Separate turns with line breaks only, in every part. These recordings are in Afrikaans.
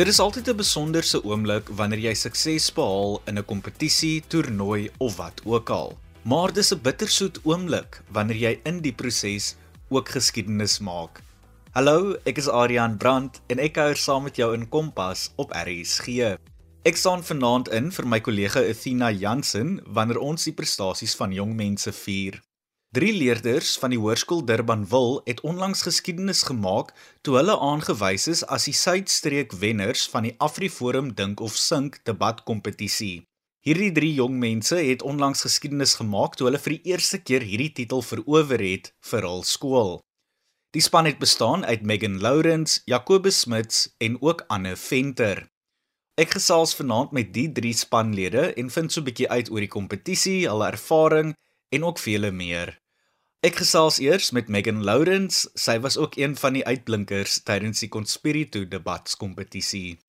Dit is altyd 'n besonderse oomblik wanneer jy sukses behaal in 'n kompetisie, toernooi of wat ook al. Maar dis 'n bittersoet oomblik wanneer jy in die proses ook geskiedenis maak. Hallo, ek is Adrian Brandt en ek kuier saam met jou in Kompas op RSG. Ek staan vanaand in vir my kollega Athena Jansen wanneer ons die prestasies van jong mense vier. Drie leerders van die Hoërskool Durbanville het onlangs geskiedenis gemaak toe hulle aangewys is as die Suidstreek wenners van die AfriForum Dink of Sink debatkompetisie. Hierdie drie jong mense het onlangs geskiedenis gemaak toe hulle vir die eerste keer hierdie titel verower het vir hul skool. Die span het bestaan uit Megan Lawrence, Jacobus Smits en ook Anne Venter. Ek gesels vanaand met die drie spanlede en vind so 'n bietjie uit oor die kompetisie, hulle ervaring en ook vele meer. Ek gesels eers met Megan Lawrence. Sy was ook een van die uitblinkers tydens die Conspiritu debatskompetisie.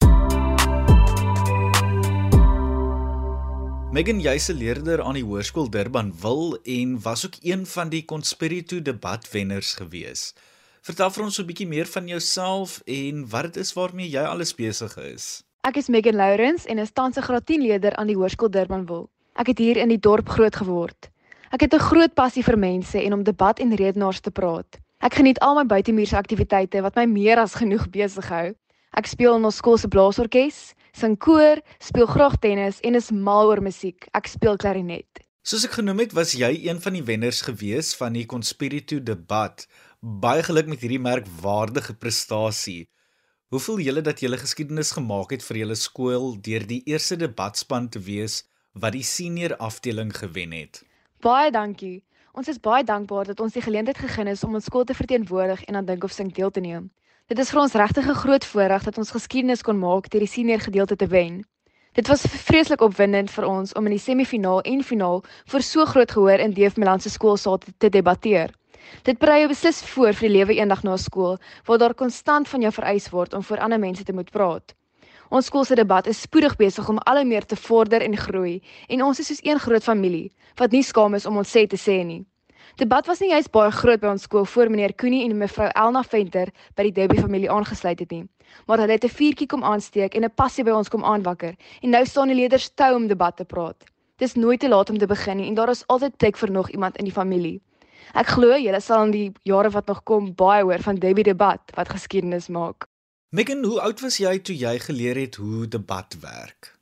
Megan, jy's 'n leerder aan die Hoërskool Durbanville en was ook een van die Conspiritu debatwenners gewees. Vertel vir ons 'n bietjie meer van jouself en wat dit is waarmee jy alles besig is.
Ek is Megan Lawrence en is tans 'n graad 10 leerder aan die Hoërskool Durbanville. Ek het hier in die dorp groot geword. Ek het 'n groot passie vir mense en om debat en redenaars te praat. Ek geniet al my buitemuurse aktiwiteite wat my meer as genoeg besig hou. Ek speel in ons skool se blaasorkes, sing koor, speel graag tennis en is mal oor musiek. Ek speel klarinet.
Soos ek genoem het, was jy een van die wenners gewees van die Conspiritu debat. Baie geluk met hierdie merkwaardige prestasie. Hoe voel julle dat julle geskiedenis gemaak het vir julle skool deur die eerste debatspan te wees wat die senior afdeling gewen het?
Baie dankie. Ons is baie dankbaar dat ons die geleentheid gegee is om ons skool te verteenwoordig en aan Dink of Sink deel te neem. Dit is vir ons regtig 'n groot voorreg dat ons geskiedenis kon maak deur die senior gedeelte te wen. Dit was vreeslik opwindend vir ons om in die semifinaal en finaal vir so groot gehoor in Deef Milan se skoolsaal te, te debatteer. Dit berei jou beslis voor vir die lewe eendag na skool waar daar konstant van jou vereis word om voor ander mense te moet praat. Ons skool se debat is spoedig besig om al hoe meer te vorder en groei en ons is soos een groot familie wat nie skaam is om ons sê te sê nie. Debat was nie juist baie groot by ons skool voor meneer Koenie en mevrou Elna Venter by die Debbie familie aangesluit het nie. Maar hulle het 'n vuurtjie kom aansteek en 'n passie by ons kom aanwakker en nou staan die leerders toe om debat te praat. Dis nooit te laat om te begin nie en daar is altyd plek vir nog iemand in die familie. Ek glo julle sal in die jare wat nog kom baie hoor van Debbie debat wat geskiedenis maak.
Megan, hoe oud was jy toe jy geleer het hoe debat werk?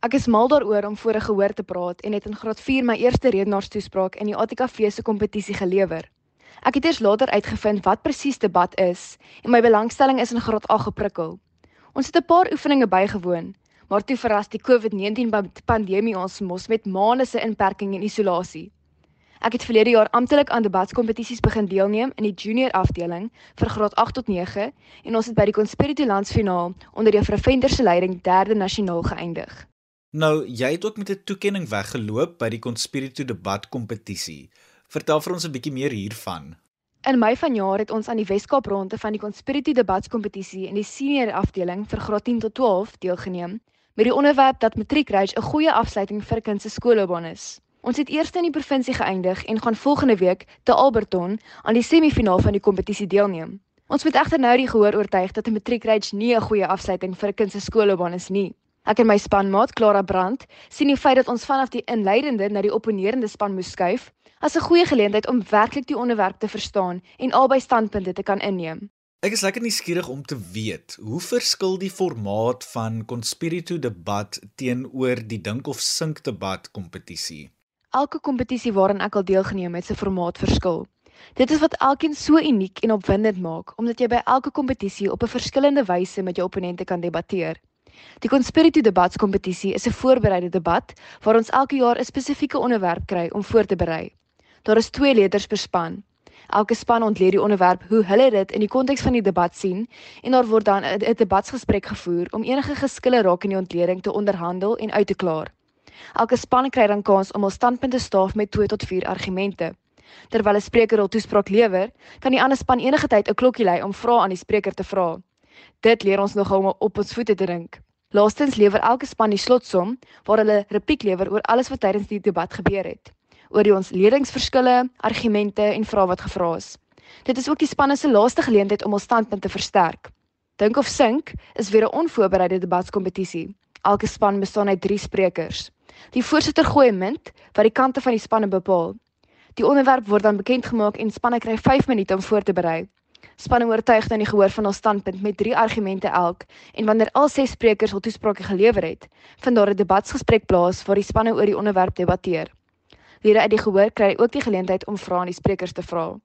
Ek is mal daaroor om voor 'n gehoor te praat en het in graad 4 my eerste redenaarstoespraak in die ATKV se kompetisie gelewer. Ek het eers later uitgevind wat presies debat is en my belangstelling is in graad 8 geprikkel. Ons het 'n paar oefeninge bygewoon, maar toe verras die COVID-19 pandemie ons mos met maande se inperking en isolasie. Ek het verlede jaar amptelik aan debatskompetisies begin deelneem in die junior afdeling vir graad 8 tot 9 en ons het by die Conspirity Landsfinaal onder Juffrou Venter se leiding derde nasionaal geëindig.
Nou, jy het ook met 'n toekenning weggeloop by die Conspirity debatkompetisie. Vertel vir ons 'n bietjie meer hiervan.
In Mei vanjaar het ons aan die Weskaap ronde van die Conspirity debatskompetisie in die senior afdeling vir graad 10 tot 12 deelgeneem met die onderwerp dat matriekreis 'n goeie afsluiting vir kind se skoolloopbaan is. Ons het eers in die provinsie geëindig en gaan volgende week te Alberton aan die semifinaal van die kompetisie deelneem. Ons moet egter nou die gehoor oortuig dat 'n matriekreis nie 'n goeie afsluiting vir 'n kind se skoolloopbaan is nie. Ek en my spanmaat Clara Brandt sien die feit dat ons vanaf die inleidende na die opponerende span moes skuif as 'n goeie geleentheid om werklik die onderwerp te verstaan en albei standpunte te kan inneem.
Ek is lekker nuuskierig om te weet, hoe verskil die formaat van Conspiritu debat teenoor die Dink of Sink debat kompetisie?
Elke kompetisie waaraan ek al deelgeneem het, se formaat verskil. Dit is wat elkeen so uniek en opwindend maak, omdat jy by elke kompetisie op 'n verskillende wyse met jou opponente kan debatteer. Die Conspiracy Debates kompetisie is 'n voorbereide debat waar ons elke jaar 'n spesifieke onderwerp kry om voor te berei. Daar is twee leerders per span. Elke span ontleed die onderwerp hoe hulle dit in die konteks van die debat sien en daar word dan 'n debatsgesprek gevoer om enige geskille in die ontleding te onderhandel en uit te klaar. Elke span kry dan kans om hul standpunte staaf met 2 tot 4 argumente. Terwyl 'n spreker hul toespraak lewer, kan die ander span enige tyd 'n klokkie lui om vrae aan die spreker te vra. Dit leer ons nogal om op ons voete te dink. Laastens lewer elke span die slotsom waar hulle repliek lewer oor alles wat tydens die debat gebeur het, oor die ons ledingsverskille, argumente en vrae wat gevra is. Dit is ook die spanne se laaste geleentheid om hul standpunt te versterk. Dink of Sink is weer 'n onvoorbereide debatskompetisie. Elke span bestaan uit 3 sprekers. Die voorsitter gooi 'n munt wat die kante van die spanne bepaal. Die onderwerp word dan bekend gemaak en spanne kry 5 minute om voor te berei. Spanne oortuig dan die gehoor van hul standpunt met 3 argumente elk en wanneer al 6 sprekers hul toesprake gelewer het, vind daar 'n debatsgesprek plaas waar die spanne oor die onderwerp debatteer. Lede uit die gehoor kry ook die geleentheid om vrae aan die sprekers te vra.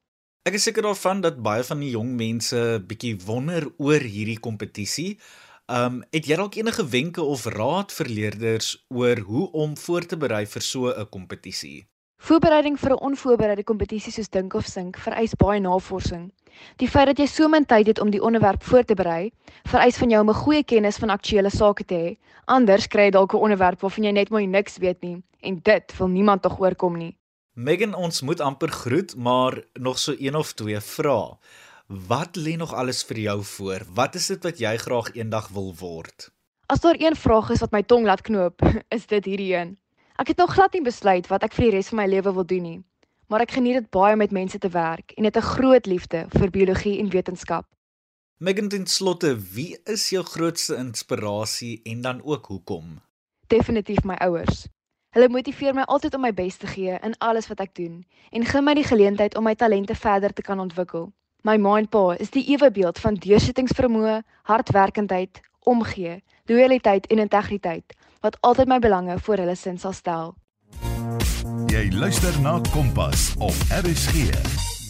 Ek is seker daarvan dat baie van die jong mense bietjie wonder oor hierdie kompetisie. Um het jy dalk enige wenke of raad vir leerders oor hoe om voor te berei vir so 'n kompetisie?
Voorbereiding vir 'n onvoorbereide kompetisie soos dink of sink vereis baie navorsing. Die feit dat jy so min tyd het om die onderwerp voor te berei, vereis van jou om 'n goeie kennis van aktuelle sake te hê. Anders kry jy dalk 'n onderwerp waarvan jy net mooi niks weet nie en dit wil niemand tog oorkom nie.
Megan, ons moet amper groet, maar nog so een of twee vrae. Wat lê nog alles vir jou voor? Wat is dit wat jy graag eendag wil word?
As daar een vraag is wat my tong laat knoop, is dit hierdie een. Ek het nog glad nie besluit wat ek vir die res van my lewe wil doen nie, maar ek geniet dit baie om met mense te werk en het 'n groot liefde vir biologie en wetenskap.
Megan ten slotte, wie is jou grootste inspirasie en dan ook hoekom?
Definitief my ouers. Hulle motiveer my altyd om my bes te gee in alles wat ek doen en gee my die geleentheid om my talente verder te kan ontwikkel. My ma en pa is die ewebeeld van deursettingsvermoë, hardwerkendheid, omgee, loyaliteit en integriteit wat altyd my belange voor hulle sin sal stel.
Jy luister na Kompas op RSG.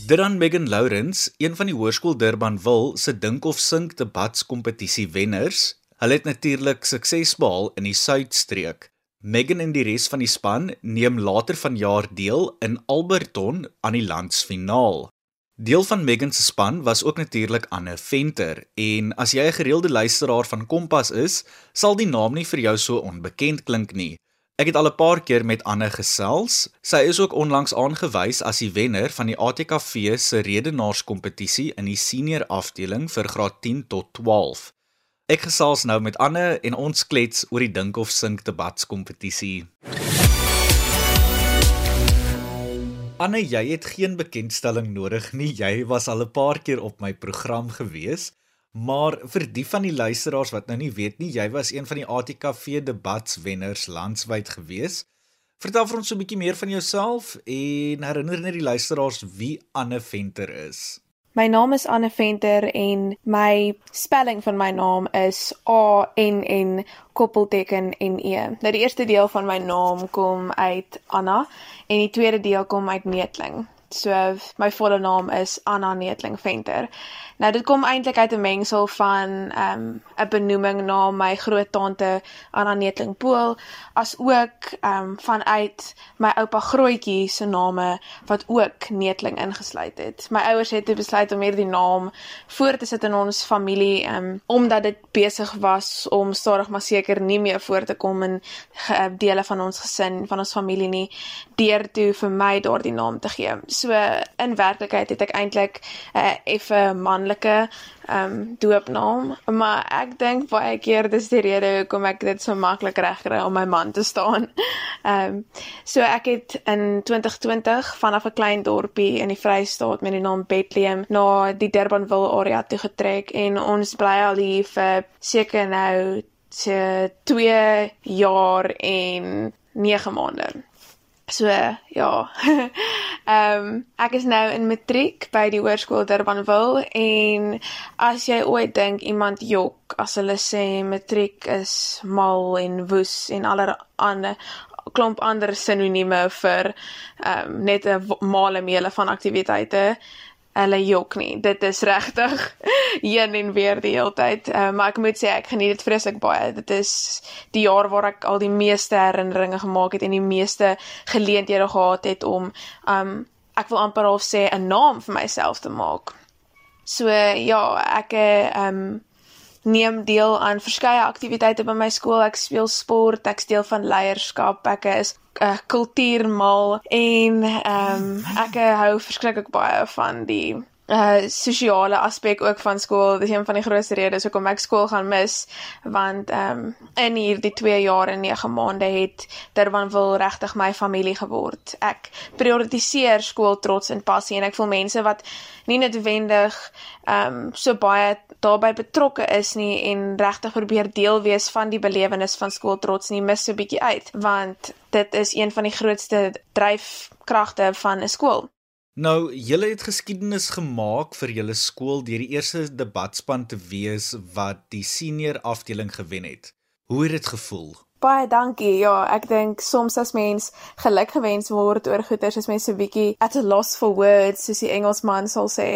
Dit dan Megan Lawrence, een van die Hoërskool Durbanville se dink of sink debatskompetisie wenners. Hulle het natuurlik sukses behaal in die Suidstreek. Megan en die res van die span neem later vanjaar deel in Alberton aan die landsfinaal. Deel van Megan se span was ook natuurlik Anne Venter en as jy 'n gereelde luisteraar van Kompas is, sal die naam nie vir jou so onbekend klink nie. Ek het al 'n paar keer met Anne gesels. Sy is ook onlangs aangewys as die wenner van die ATKV se redenaarskompetisie in die senior afdeling vir graad 10 tot 12. Ek gesels nou met Anne en ons klets oor die dink of sink debatskompetisie. Anne, jy het geen bekendstelling nodig nie. Jy was al 'n paar keer op my program gewees. Maar vir die van die luisteraars wat nou nie weet nie, jy was een van die ATKV debatswenners landwyd gewees. Vertel vir ons so 'n bietjie meer van jouself en herinner net die luisteraars wie Anne Venter is.
My naam is Anne Venter en my spelling van my naam is A N N koppelteken N E. Nou die eerste deel van my naam kom uit Anna en die tweede deel kom uit Neetling. So my volle naam is Anna Neetling Venter. Nou dit kom eintlik uit 'n mengsel van ehm, 'n um, benoeming na my groottante Anna Neetling Pool as ook um, vanuit my oupa Grootjie se name wat ook Neetling ingesluit het. My ouers het besluit om hierdie naam voor te sit in ons familie um, omdat dit besig was om stadig maar seker nie meer voor te kom in dele van ons gesin, van ons familie nie, deur toe vir my daardie naam te gee. So in werklikheid het ek eintlik 'n uh, effe man manlike ehm um, doopnaam, maar ek dink baie keer dis die rede hoekom ek dit so maklik regkry om my man te staan. Ehm um, so ek het in 2020 vanaf 'n klein dorpie in die Vrystaat met die naam Bethlehem na die Durbanville area toe getrek en ons bly al hier vir seker nou se 2 jaar en 9 maande. So ja. Ehm um, ek is nou in matriek by die hoërskool Durbanville en as jy ooit dink iemand jok as hulle sê matriek is mal en woes en allerlei klomp ander sinonieme vir ehm um, net 'n male meele van aktiwiteite hulle jok nie. Dit is regtig heen en weer die hele tyd. Uh, maar ek moet sê ek geniet dit vreeslik baie. Dit is die jaar waar ek al die meeste herinneringe gemaak het en die meeste geleenthede gehad het om um ek wil amper al sê 'n naam vir myself te maak. So ja, ek um neem deel aan verskeie aktiwiteite by my skool. Ek speel sport, ek deel van leierskap, ek is 'n uh, kultuurmal en ehm um, ek hou verskriklik baie van die uh sosiale aspek ook van skool. Dis een van die grootste redes hoekom ek skool gaan mis want ehm um, in hierdie 2 jaar en 9 maande het Durbanville regtig my familie geword. Ek prioritiseer skool trots en passie en ek voel mense wat nie noodwendig ehm um, so baie daarbey betrokke is nie en regtig probeer deel wees van die belewenis van skool trots nie mis so bietjie uit want dit is een van die grootste dryfkragte van 'n skool.
Nou, julle het geskiedenis gemaak vir julle skool deur die eerste debatspan te wees wat die senior afdeling gewen het. Hoe het dit gevoel?
Baie dankie. Ja, ek dink soms as mens geluk gewens word oor goeders is mense so bietjie at a loss for words, soos die Engelsman sal sê,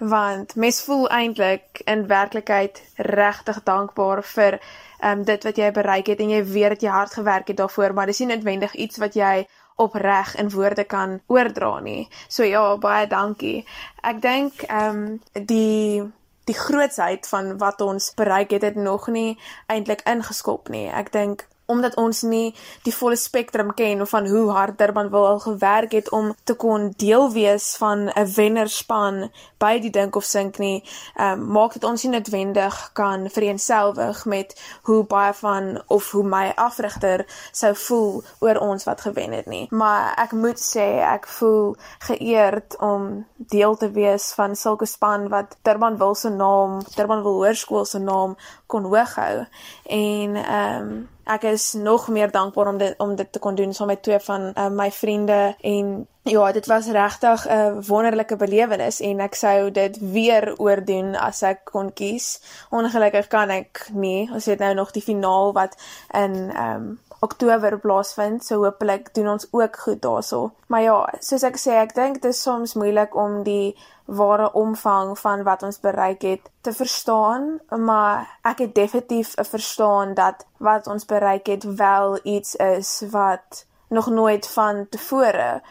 want mens voel eintlik in werklikheid regtig dankbaar vir ehm um, dit wat jy bereik het en jy weet dat jy hard gewerk het daarvoor, maar dis nie noodwendig iets wat jy opreg in woorde kan oordra nie. So ja, baie dankie. Ek dink ehm um, die die grootsheid van wat ons bereik het het nog nie eintlik ingeskop nie. Ek dink omdat ons nie die volle spektrum ken van hoe hard Durban wil al gewerk het om te kon deel wees van 'n wennerspan by die dink of sink nie, um, maak dit ons nie noodwendig kan vereenselwig met hoe baie van of hoe my afrigter sou voel oor ons wat gewen het nie. Maar ek moet sê ek voel geëerd om deel te wees van sulke span wat Durban wil se naam, Durban wil hoërskool se naam kon hoog hou en ehm um, ek is nog meer dankbaar om dit om dit te kon doen saam met twee van uh, my vriende en ja, dit was regtig 'n wonderlike belewenis en ek sou dit weer oordoen as ek kon kies. Ongelukkig kan ek nie. Ons het nou nog die finaal wat in ehm um, Oktober plaasvind, so hopelik doen ons ook goed daaroor. Maar ja, soos ek sê, ek dink dit is soms moeilik om die ware omvang van wat ons bereik het te verstaan, maar ek het definitief 'n verstaan dat wat ons bereik het wel iets is wat nog nooit van tevore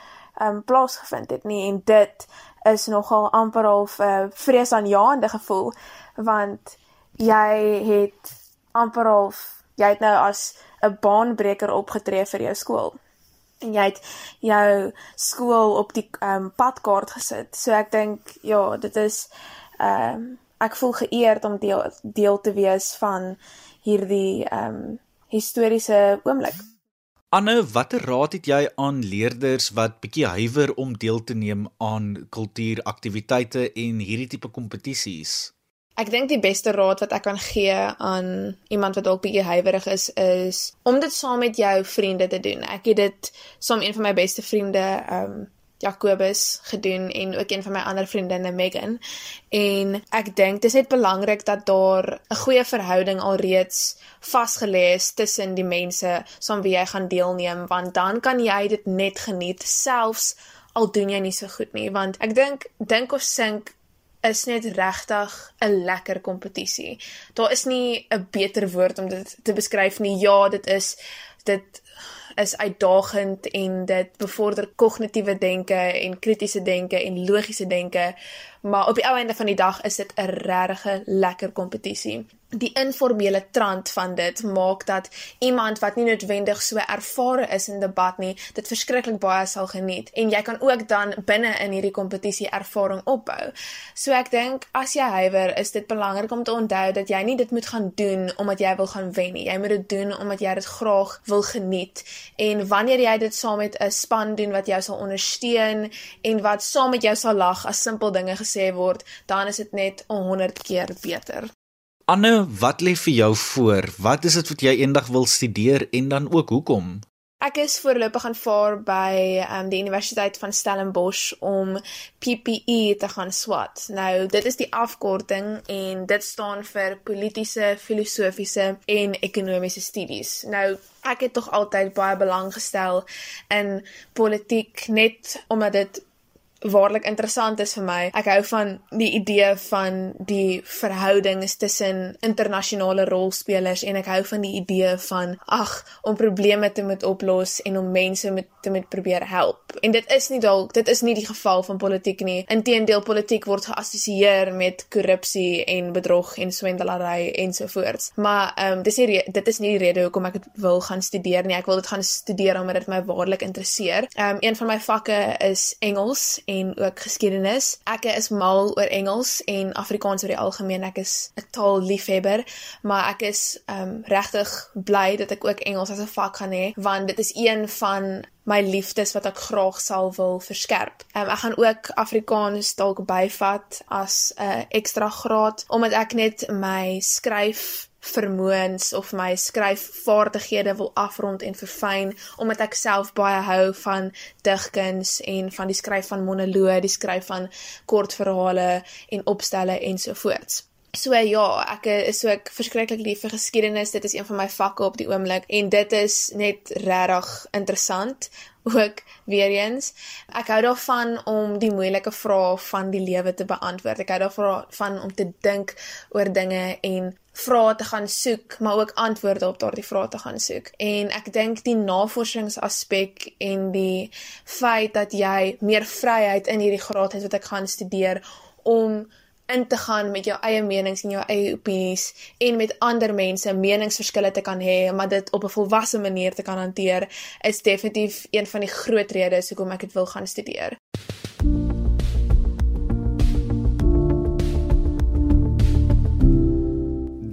um plaasgevind het nie en dit is nogal amper half 'n uh, vreesaanjaende gevoel want jy het amper half jy het nou as 'n baanbreker opgetree vir jou skool en jy het jou skool op die ehm um, padkaart gesit. So ek dink ja, dit is ehm um, ek voel geëerd om deel deel te wees van hierdie ehm um, historiese oomblik.
Anne, watter raad het jy aan leerders wat bietjie huiwer om deel te neem aan kultuuraktiwiteite en hierdie tipe kompetisies?
Ek dink die beste raad wat ek kan gee aan iemand wat dalk bietjie huiwerig is is om dit saam met jou vriende te doen. Ek het dit saam een van my beste vriende, ehm um, Jacobus gedoen en ook een van my ander vriendinne Megan. En ek dink dit is net belangrik dat daar 'n goeie verhouding alreeds vasgelê is tussen die mense saam wie jy gaan deelneem want dan kan jy dit net geniet selfs al doen jy nie so goed nie want ek dink dink of sink is net regtig 'n lekker kompetisie. Daar is nie 'n beter woord om dit te beskryf nie. Ja, dit is dit is uitdagend en dit bevorder kognitiewe denke en kritiese denke en logiese denke, maar op die ou einde van die dag is dit 'n regtig lekker kompetisie die informele trant van dit maak dat iemand wat nie noodwendig so ervare is in debat nie, dit verskriklik baie sal geniet en jy kan ook dan binne in hierdie kompetisie ervaring opbou. So ek dink as jy huiwer, is dit belangrik om te onthou dat jy nie dit moet gaan doen omdat jy wil gaan wen nie. Jy moet dit doen omdat jy dit graag wil geniet. En wanneer jy dit saam met 'n span doen wat jou sal ondersteun en wat saam met jou sal lag as simpel dinge gesê word, dan is dit net 100 keer beter.
Anne, wat lê vir jou voor? Wat is dit wat jy eendag wil studeer en dan ook hoekom?
Ek is voorlopig aanvaar by um, die Universiteit van Stellenbosch om PPE te gaan swat. Nou, dit is die afkorting en dit staan vir politiese, filosofiese en ekonomiese studies. Nou, ek het tog altyd baie belang gestel in politiek net omdat dit waarlik interessant is vir my. Ek hou van die idee van die verhoudings tussen internasionale rolspelers en ek hou van die idee van ag om probleme te moet oplos en om mense met te moet probeer help. En dit is nie dalk dit is nie die geval van politiek nie. Inteendeel politiek word geassosieer met korrupsie en bedrog en swendelary ensovoorts. Maar ehm um, dis nie dit is nie die rede hoekom ek dit wil gaan studeer nie. Ek wil dit gaan studeer omdat dit my waarlik interesseer. Ehm um, een van my vakke is Engels en ook geskiedenis. Ek is mal oor Engels en Afrikaans oor die algemeen. Ek is 'n taalliefhebber, maar ek is um regtig bly dat ek ook Engels as 'n vak gaan hê want dit is een van my liefdes wat ek graag sal wil verskerp. Um, ek gaan ook Afrikaans dalk byvat as 'n uh, ekstra graad omdat ek net my skryf vermoëns of my skryfvaardighede wil afrond en verfyn omdat ek self baie hou van digkuns en van die skryf van monoloë, die skryf van kortverhale en opstelle ensovoorts. So ja, ek is so ek verskriklik lief vir geskiedenis. Dit is een van my vakke op die oomblik en dit is net regtig interessant ook weer eens. Ek hou daarvan om die moeilike vrae van die lewe te beantwoord. Ek hou daarvan om te dink oor dinge en vrae te gaan soek, maar ook antwoorde op daardie vrae te gaan soek. En ek dink die navorsingsaspek en die feit dat jy meer vryheid in hierdie graad het wat ek gaan studeer om in te gaan met jou eie menings en jou eie opinies en met ander mense meningsverskille te kan hê, maar dit op 'n volwasse manier te kan hanteer, is definitief een van die groot redes hoekom ek dit wil gaan studeer.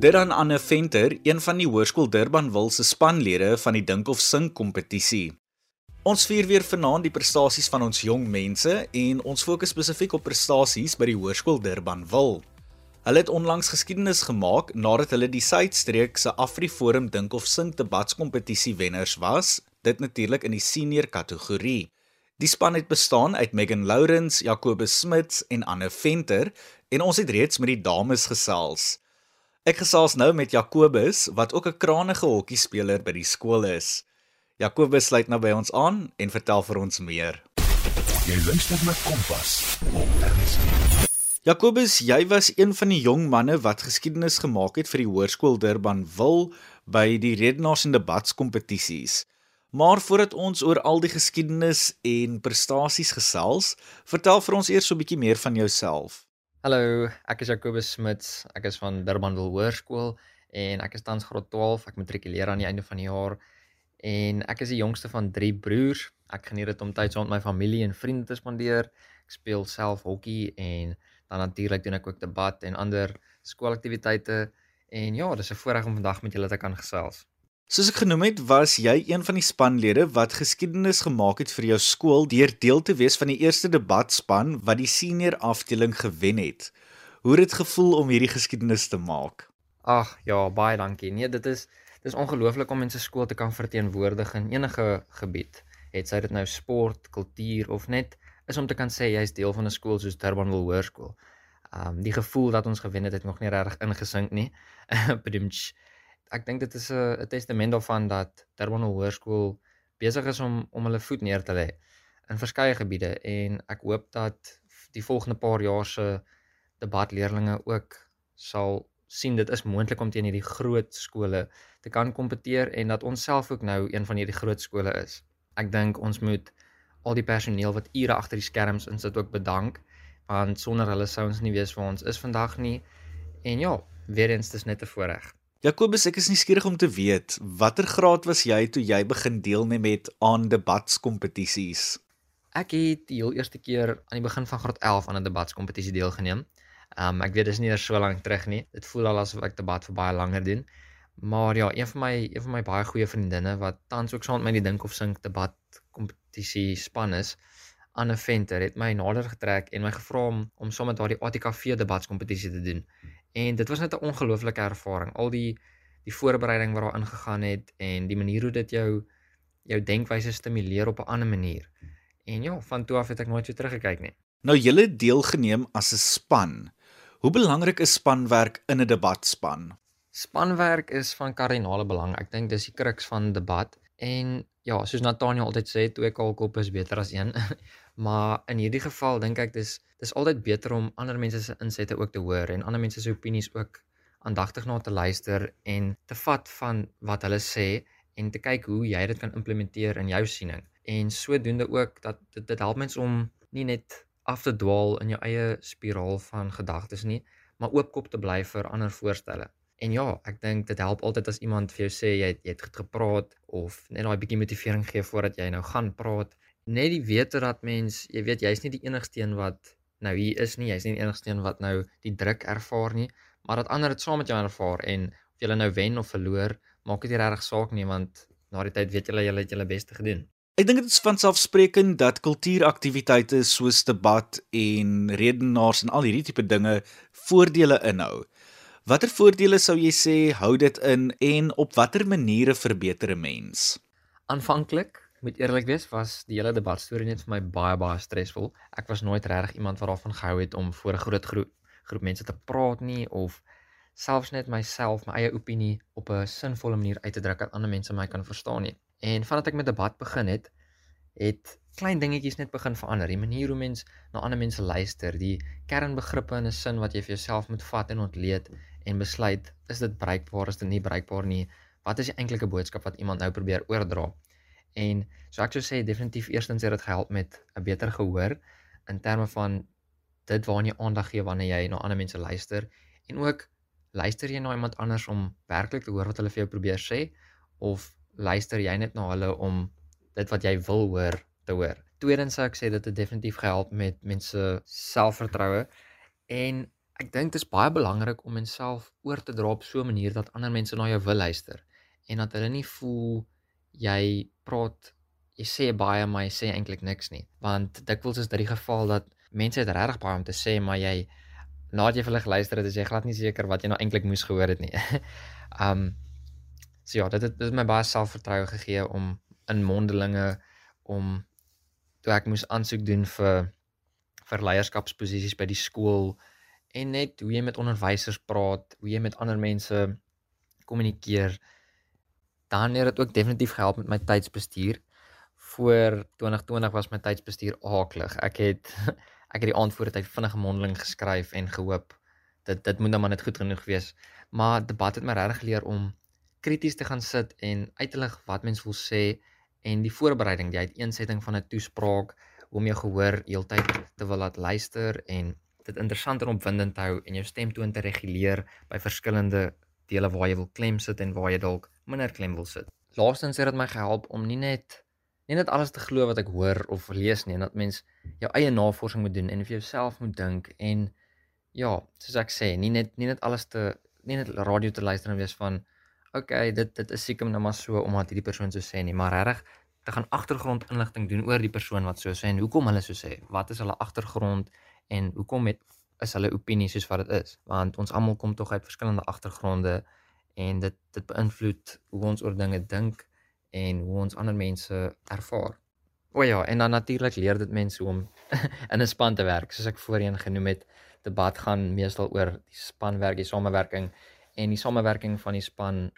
Dit dan Anne Venter, een van die Hoërskool Durbanville se spanlede van die Dink of Sing kompetisie. Ons vier weer vanaand die prestasies van ons jong mense en ons fokus spesifiek op prestasies by die Hoërskool Durbanville. Hulle het onlangs geskiedenis gemaak nadat hulle die Suidstreek se AfriForum Dink of Sing debatskompetisie wenners was, dit natuurlik in die senior kategorie. Die span het bestaan uit Megan Lourens, Jacobus Smits en Anne Venter en ons het reeds met die dames gesels. Ek gesels nou met Jacobus wat ook 'n kranige hokkiespeler by die skool is. Jakobus sluit nou by ons aan en vertel vir ons meer.
Jy luister na Kompas op RSG.
Jakobus, jy was een van die jong manne wat geskiedenis gemaak het vir die Hoërskool Durban wil by die redenaars en debatskompetisies. Maar voordat ons oor al die geskiedenis en prestasies gesels, vertel vir ons eers so 'n bietjie meer van jouself.
Hallo, ek is Jakobus Smits. Ek is van Durbanville Hoërskool en ek is tans graad 12. Ek matrikuleer aan die einde van die jaar en ek is die jongste van 3 broers. Ek geniet dit om tyd saam met my familie en vriende te spandeer. Ek speel self hokkie en dan natuurlik doen ek ook debat en ander skoolaktiwiteite. En ja, dis 'n voorreg om vandag met julle te kan gesels.
Soos ek genoem het, was jy een van die spanlede wat geskiedenis gemaak het vir jou skool deur deel te wees van die eerste debatspan wat die senior afdeling gewen het. Hoe het dit gevoel om hierdie geskiedenis te maak?
Ag, ja, baie dankie. Nee, dit is dis ongelooflik om mense skool te kan verteenwoordig in enige gebied. Het sy dit nou sport, kultuur of net is om te kan sê jy's deel van 'n skool soos Durbanville Hoërskool. Um die gevoel dat ons gewen het het nog nie regtig ingesink nie. Ek dink dit is 'n testament daarvan dat Durbanville Hoërskool besig is om om hulle voet neer te lê in verskeie gebiede en ek hoop dat die volgende paar jaar se debatleerlinge ook sal sien dit is moontlik om teen hierdie groot skole te kan kompeteer en dat ons self ook nou een van hierdie groot skole is. Ek dink ons moet al die personeel wat ure agter die skerms insit ook bedank want sonder hulle sou ons nie weet waar ons is vandag nie. En ja, weer eens dis net 'n voorreg.
Jakobus, ek is nie skieurig om te weet watter graad was jy toe jy begin deelneem met aan debatskompetisies?
Ek het die heel eerste keer aan die begin van graad 11 aan 'n debatskompetisie deelgeneem. Um ek weet dis nie eers so lank terug nie. Dit voel al asof ek debat vir baie langer doen. Maar ja, een van my een van my baie goeie vriendinne wat tans ook saam met my die dink of sink debat kompetisie span is, Anne Venter het my nader getrek en my gevra om om saam met haar die ATKV debatskompetisie te doen. En dit was net 'n ongelooflike ervaring. Al die die voorbereiding wat daar ingegaan het en die manier hoe dit jou jou denkwyse stimuleer op 'n ander manier. En ja, van toe af het ek nooit weer teruggekyk nie.
Nou julle deelgeneem as 'n span. Hoe belangrik is spanwerk in 'n debatspan?
Spanwerk is van kardinale belang. Ek dink dis die kruks van debat en ja, soos Nathaniel altyd sê, twee kalkop is beter as een. maar in hierdie geval dink ek dis dis altyd beter om ander mense se insette ook te hoor en ander mense se opinies ook aandagtig na te luister en te vat van wat hulle sê en te kyk hoe jy dit kan implementeer in jou siening. En sodoende ook dat dit, dit help mense om nie net af te dwaal in jou eie spiraal van gedagtes nie, maar oopkop te bly vir ander voorstelle. En ja, ek dink dit help altyd as iemand vir jou sê jy het, jy het gepraat of net daai bietjie motivering gee voordat jy nou gaan praat. net die wete dat mens, jy weet jy's nie die enigste een wat nou hier is nie, jy's nie die enigste een wat nou die druk ervaar nie, maar dat ander dit saam met jou ervaar en of jy nou wen of verloor, maak dit nie regtig saak nie want na die tyd weet julle julle het julle beste gedoen.
Ek dink dit is van selfsprekend dat kultuuraktiwiteite soos debat en redenaars en al hierdie tipe dinge voordele inhou. Watter voordele sou jy sê hou dit in en op watter maniere verbeter 'n mens?
Aanvanklik, moet eerlik wees, was die hele debatstorie net vir my baie baie stresvol. Ek was nooit regtig iemand wat daarvan gehou het om voor 'n groot groep groep mense te praat nie of selfs net myself, my eie opinie op 'n sinvolle manier uit te druk dat ander mense my kan verstaan nie. En vandat ek met debat begin het, het klein dingetjies net begin verander. Die manier hoe mens na ander mense luister, die kernbegrippe in 'n sin wat jy vir jouself moet vat en ontleed en besluit, is dit bruikbaar, is dit nie bruikbaar nie? Wat is die eintlike boodskap wat iemand nou probeer oordra? En so ek sou sê definitief eerstens het dit gehelp met 'n beter gehoor in terme van dit waarna jy aandag gee wanneer jy na ander mense luister en ook luister jy na iemand anders om werklik te hoor wat hulle vir jou probeer sê of luister jy net na hulle om dit wat jy wil hoor te hoor. Tweedens sou ek sê dit het definitief gehelp met mense selfvertroue en ek dink dit is baie belangrik om menself oor te dra op so 'n manier dat ander mense na jou wil luister en dat hulle nie voel jy praat jy sê baie maar jy sê eintlik niks nie want dikwels is dit die geval dat mense het regtig baie om te sê maar jy nadat jy vir hulle geluister het is jy glad nie seker wat jy nou eintlik moes gehoor het nie. um So ja, dit het, dit het my baie selfvertroue gegee om in mondelinge om toe ek moes aansoek doen vir vir leierskapsposisies by die skool en net hoe jy met onderwysers praat, hoe jy met ander mense kommunikeer. Dan het dit ook definitief gehelp met my tydsbestuur. Voor 2020 was my tydsbestuur aaklig. Ek het ek het die aand voor tyd vinnige mondeling geskryf en gehoop dit dit moet nou maar net goed genoeg wees. Maar debat het my regtig geleer om krities te gaan sit en uitlig wat mens wil sê en die voorbereiding, die uiteensetting van 'n toespraak om jou gehoor heeltyd te wil laat luister en dit interessant en opwindend hou en jou stemtoon te reguleer by verskillende dele waar jy wil klem sit en waar jy dalk minder klem wil sit. Laastens het dit my gehelp om nie net nie net alles te glo wat ek hoor of lees nie en dat mens jou eie navorsing moet doen en vir jouself moet dink en ja, soos ek sê, nie net nie net alles te nie net radio te luister en wees van okay, dit dit is seker nou maar so omdat hierdie persoon so sê nie, maar regtig te gaan agtergrondinligting doen oor die persoon wat so sê en hoekom hulle so sê. Wat is hulle agtergrond en hoekom het is hulle opinie soos wat dit is? Want ons almal kom tog uit verskillende agtergronde en dit dit beïnvloed hoe ons oor dinge dink en hoe ons ander mense ervaar. O ja, en dan natuurlik leer dit mense hoe om in 'n span te werk. Soos ek voorheen genoem het, debat gaan meestal oor die spanwerk, die samewerking en die samewerking van die span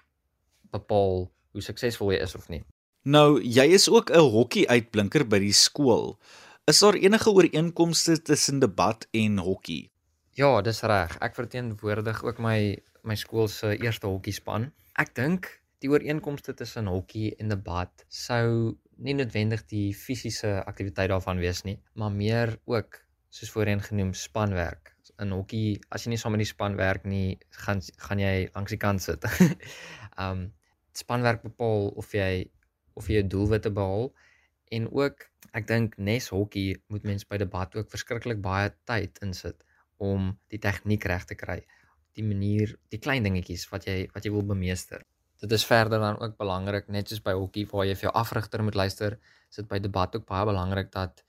bepaal hoe suksesvol jy is of nie.
Nou, jy is ook 'n hokkie uitblinker by die skool. Is daar enige ooreenkomste tussen debat en hokkie?
Ja, dis reg. Ek verteenwoordig ook my my skool se eerste hokkiespan. Ek dink die ooreenkomste tussen hokkie en debat sou nie noodwendig die fisiese aktiwiteit daarvan wees nie, maar meer ook soos voorheen genoem spanwerk in hokkie as jy nie saam met die span werk nie, gaan gaan jy langs die kant sit. um spanwerk bepaal of jy of jy 'n doelwit te behaal en ook ek dink nes hokkie moet mens by debat ook verskriklik baie tyd insit om die tegniek reg te kry. Die manier, die klein dingetjies wat jy wat jy wil bemeester. Dit is verder dan ook belangrik net soos by hokkie waar jy vir jou afrigter moet luister, is dit by debat ook baie belangrik dat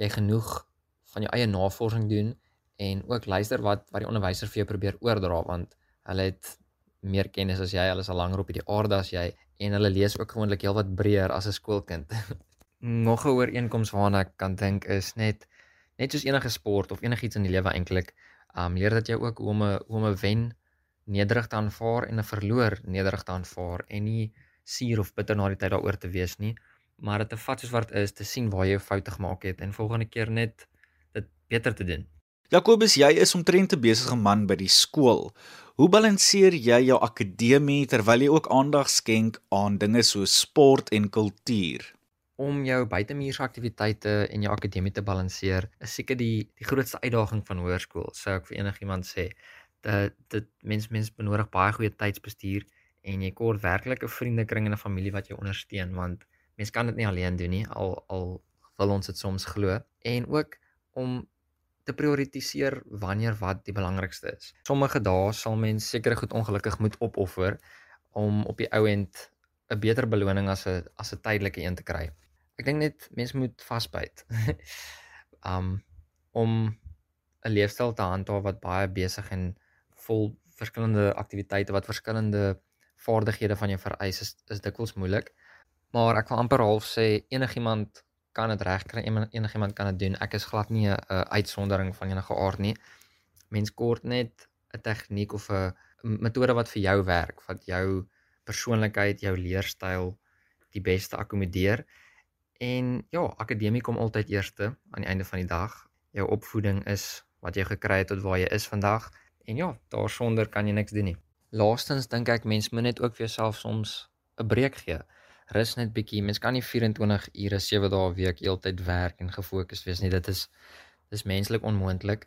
jy genoeg van jou eie navorsing doen en ook luister wat wat die onderwyser vir jou probeer oordra want hulle het meer kennis as jy, hulle is al langer op hierdie aarde as jy en hulle lees ook gewoonlik heelwat breër as 'n skoolkind. Nog 'n ooreenkoms waarna ek kan dink is net net soos enige sport of enigiets in die lewe eintlik, um leer dat jy ook hoe om 'n hoe om 'n wen nederig te aanvaar en 'n verloor nederig te aanvaar en nie suur of bitter na die tyd daaroor te wees nie, maar dit te vat soos wat is, te sien waar jy foute gemaak het en volgende keer net dit beter te doen.
Jakobus, jy is omtrent 'n besige man by die skool. Hoe balanseer jy jou akademie terwyl jy ook aandag skenk aan dinge soos sport en kultuur?
Om jou buitemuurse aktiwiteite en jou akademie te balanseer, is seker die die grootste uitdaging van hoërskool, sou ek vir enigiemand sê. Dat dit mens mens benodig baie goeie tydsbestuur en jy kort werklik 'n vriendekring en 'n familie wat jou ondersteun want mens kan dit nie alleen doen nie al al wil ons dit soms glo en ook om te prioritiseer wanneer wat die belangrikste is. Sommige dae sal mens seker goed ongelukkig moet opoffer om op die ou end 'n beter beloning as 'n as 'n tydelike een te kry. Ek dink net mense moet vasbyt. um om 'n leefstyl te handhaaf wat baie besig en vol verskillende aktiwiteite wat verskillende vaardighede van jou vereis is is dikwels moeilik. Maar ek wil amper half sê enigiemand kan dit regkry, enigiemand kan dit doen. Ek is glad nie 'n uitsondering van enige aard nie. Mens kort net 'n tegniek of 'n metode wat vir jou werk, wat jou persoonlikheid, jou leerstyl die beste akkommodeer. En ja, akademie kom altyd eerste aan die einde van die dag. Jou opvoeding is wat jy gekry het tot waar jy is vandag. En ja, daarsonder kan jy niks doen nie. Laastens dink ek mens moet net ook vir jouself soms 'n breek gee rus net bietjie. Mens kan nie 24 ure 7 dae 'n week heeltyd werk en gefokus wees nie. Dit is dis menslik onmoontlik.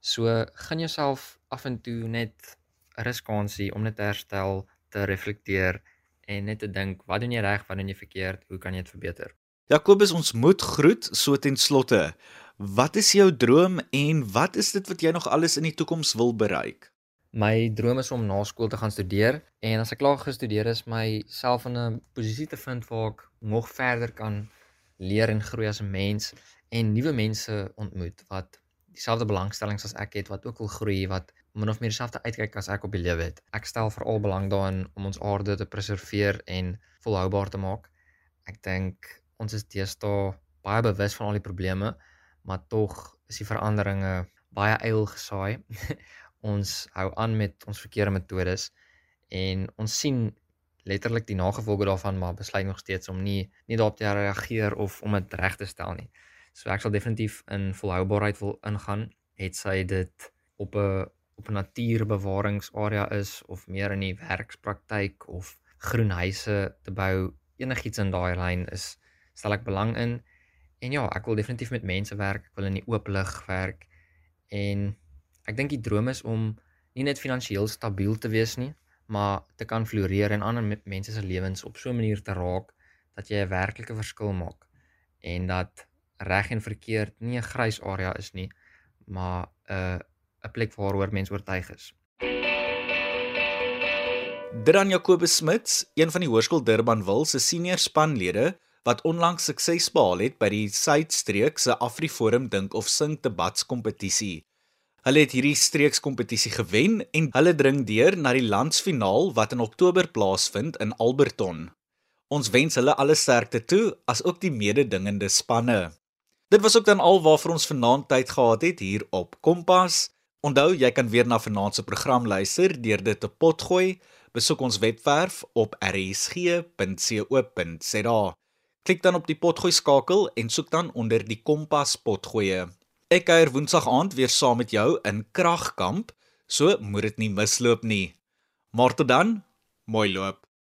So gaan jouself af en toe net 'n ruskansie om net te herstel, te reflekteer en net te dink, wat doen jy reg, wat doen jy verkeerd, hoe kan jy dit verbeter?
Jakobus, ons moet groet so ten slotte. Wat is jou droom en wat is dit wat jy nog alles in die toekoms wil bereik?
My droom is om na skool te gaan studeer en as ek klaar gestudeer is, myself in 'n posisie te vind waar ek nog verder kan leer en groei as 'n mens en nuwe mense ontmoet wat dieselfde belangstellings as ek het, wat ook wil groei, wat min of meer dieselfde uitkyk as ek op die lewe het. Ek stel veral belang daarin om ons aarde te preserveer en volhoubaar te maak. Ek dink ons is deesdae baie bewus van al die probleme, maar tog is die veranderinge baie eil gesaai. ons hou aan met ons verkeerde metodes en ons sien letterlik die nagevolge daarvan maar besluit nog steeds om nie nie daarop te reageer of om dit reg te stel nie. So ek sal definitief in volhoubaarheid wil ingaan, het sy dit op 'n op 'n natuurbewaringsarea is of meer in die werkspraktyk of groen huise te bou, enigiets in daai lyn is stel ek belang in. En ja, ek wil definitief met mense werk, ek wil in die oop lig werk en Ek dink die droom is om nie net finansiëel stabiel te wees nie, maar te kan floreer en ander mense se lewens op so 'n manier te raak dat jy 'n werklike verskil maak en dat reg en verkeerd nie 'n grys area is nie, maar 'n 'n plek waaroor mense oortuig is.
Dran Jacobus Smits, een van die Hoërskool Durbanville se senior spanlede wat onlangs sukses behaal het by die Suidstreek se Afriforum dink of sing debatskompetisie. Hulle het hierdie streekskompetisie gewen en hulle dring deur na die landsfinaal wat in Oktober plaasvind in Alberton. Ons wens hulle alle sterkte toe as ook die mededingende spanne. Dit was ook dan al waarvoor ons vanaand tyd gehad het hier op Kompas. Onthou, jy kan weer na vanaand se program luister deur dit te potgooi. Besoek ons webwerf op rsg.co.za. Klik dan op die potgooi skakel en soek dan onder die Kompas potgoeie. Ek kuier Woensdag aand weer saam met jou in Kragkamp, so moet dit nie misloop nie. Maar tot dan, mooi loop.